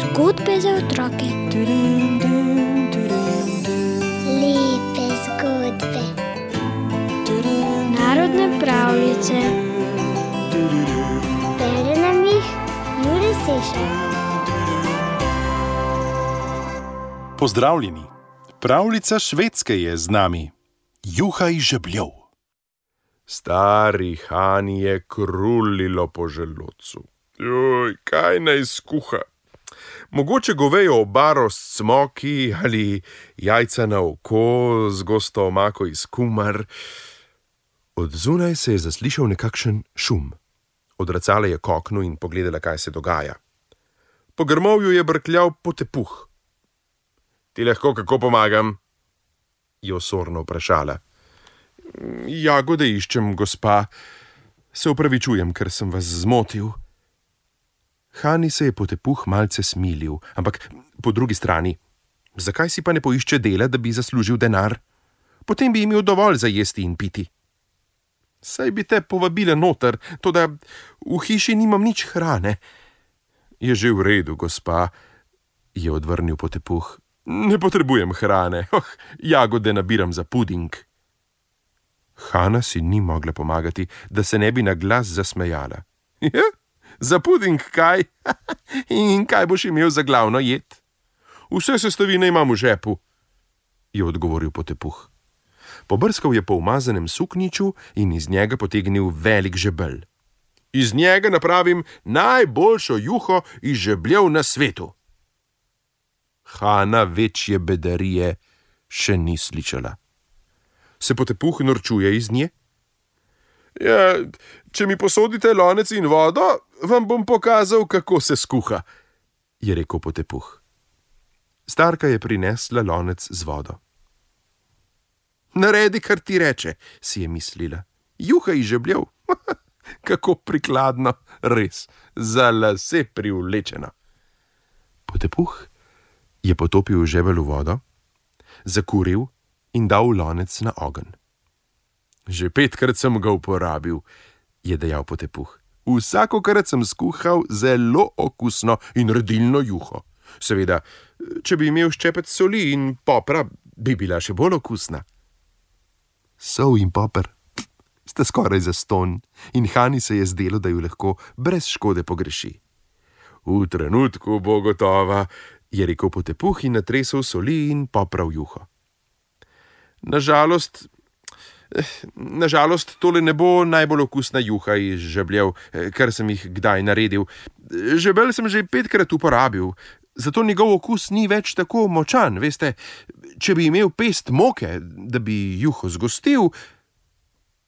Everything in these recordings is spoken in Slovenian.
Zgodbe za otroke. Lepe zgodbe. Narodne pravljice. Bere nam jih Juri Sešer. Pozdravljeni. Pravljica švedske je z nami. Juha iz žebljev. Stari Han je krulilo po želodcu. Joj, kaj naj skuha? Mogoče govejo obaro s smoki ali jajca na oko z gosto omako iz kumar. Od zunaj se je zaslišal nekakšen šum. Odracala je k oknu in pogledala, kaj se dogaja. Po grmovju je brkljal potepuh. Ti lahko kako pomagam? je osorno vprašala. Jagode iščem, gospa. Se upravičujem, ker sem vas zmotil. Hani se je potepuh malce smilil, ampak po drugi strani, zakaj si pa ne poišče dela, da bi zaslužil denar? Potem bi imel dovolj za jesti in piti. Saj bi te povabile noter, to da v hiši nimam nič hrane. Je že v redu, gospa, je odvrnil potepuh. Ne potrebujem hrane, oh, jagode nabiram za puding. Hanna si ni mogla pomagati, da se ne bi na glas zasmejala. Ja, za puding kaj? In kaj boš imel za glavno jed? Vse sestavine imam v žepu, je odgovoril potepuh. Pobrskal je po umazanem sukniču in iz njega potegnil velik žebelj. Iz njega napravim najboljšo juho iz žebljev na svetu. Hanna večje bedarije še ni slišala. Se potepuh norčuje iz nje? Ja, če mi posodite lonec in vodo, vam bom pokazal, kako se skuha, je rekel potepuh. Starka je prinesla lonec z vodo. Naredi, kar ti reče, si je mislila. Juha je žebljev, kako prikladno, res, za lase privlečeno. Potepuh je potopil žebelj v vodo, zakuril in dal lonec na ogenj. Že petkrat sem ga uporabil, je dejal potepuh. Vsakokrat sem skuhal zelo okusno in redilno juho. Seveda, če bi imel ščepec soli in popra, bi bila še bolj okusna. Sol in popr sta skoraj za ston, in Hani se je zdelo, da ju lahko brez škode pogreši. V trenutku bo gotova, je rekel potepuh in natresel soli in poprav juho. Nažalost, nažalost, tole ne bo najbolj okusna juha iz žebljev, kar sem jih kdaj naredil. Žebelj sem že petkrat uporabil, zato njegov okus ni več tako močan. Veste, če bi imel pest moke, da bi juho zgostil,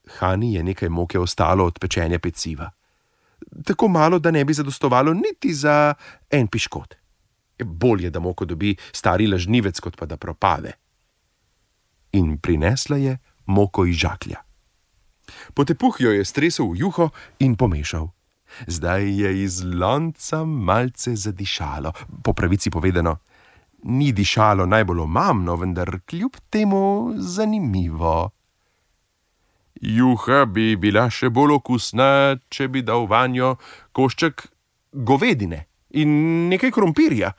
Hani je nekaj moke ostalo od pečenja peciva. Tako malo, da ne bi zadostovalo niti za en piškot. Bolje, da moko dobi stari lažnivec, kot pa da propade. In prinesla je moko iz žaklja. Potepuh jo je stresel v juho in pomešal. Zdaj je iz lonca malce zadišalo, po pravici povedano. Ni dišalo najbolj omamno, vendar kljub temu zanimivo. Juha bi bila še bolj okusna, če bi dal vanjo košček govedine in nekaj krompirja,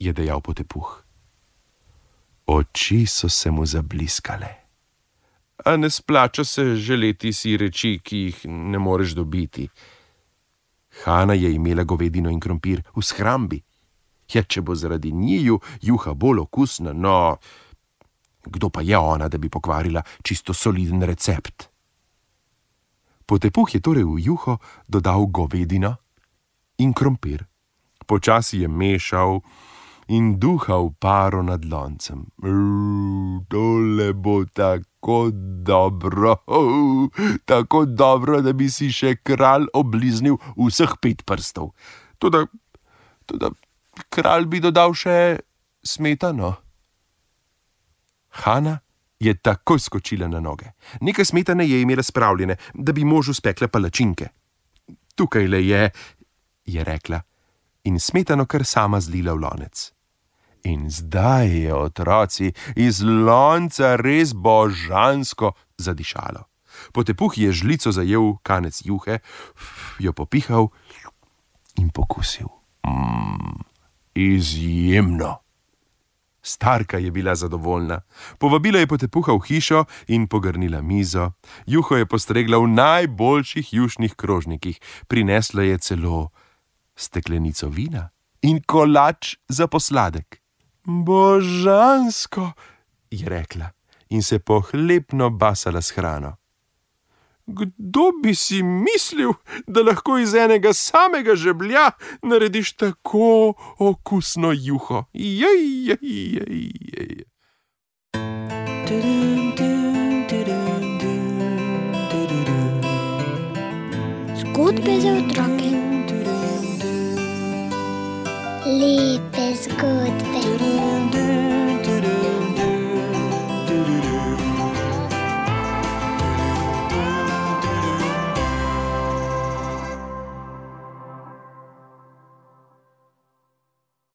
je dejal potepuh. Oči so se mu zabliskale. A ne splača se želeti si reči, ki jih ne moreš dobiti. Hanna je imela govedino in krompir v shrambi. Ja, če bo zaradi njiju juha bolj okusna, no, kdo pa je ona, da bi pokvarila čisto soliden recept? Potepuh je torej v juho dodal govedino in krompir. Počasi je mešal in duhal paro nad loncem. Tole bo tako dobro, tako dobro, da bi si še kralj obliznil vseh pet prstov. Tudi, tudi kralj bi dodal še smetano. Hanna je takoj skočila na noge. Nekaj smetane je imela spravljene, da bi možu spekla palačinke. Tukaj le je, je rekla, in smetano kar sama zlila v lonec. In zdaj je otroci iz lonca res božansko zadišalo. Potepuh je žlico zajel kanec juhe, jo popihal in pokusil. Mm, izjemno. Starka je bila zadovoljna. Povabila je potepuha v hišo in pogrnila mizo. Juho je postregla v najboljših jušnih krožnikih, prinesla je celo steklenico vina in kolač za posladek. Božansko, je rekla in se pohlepno basala s hrano. Kdo bi si mislil, da lahko iz enega samega žeblja narediš tako okusno juho? Jej, jej, jej, jej. Zgodbe za otroke.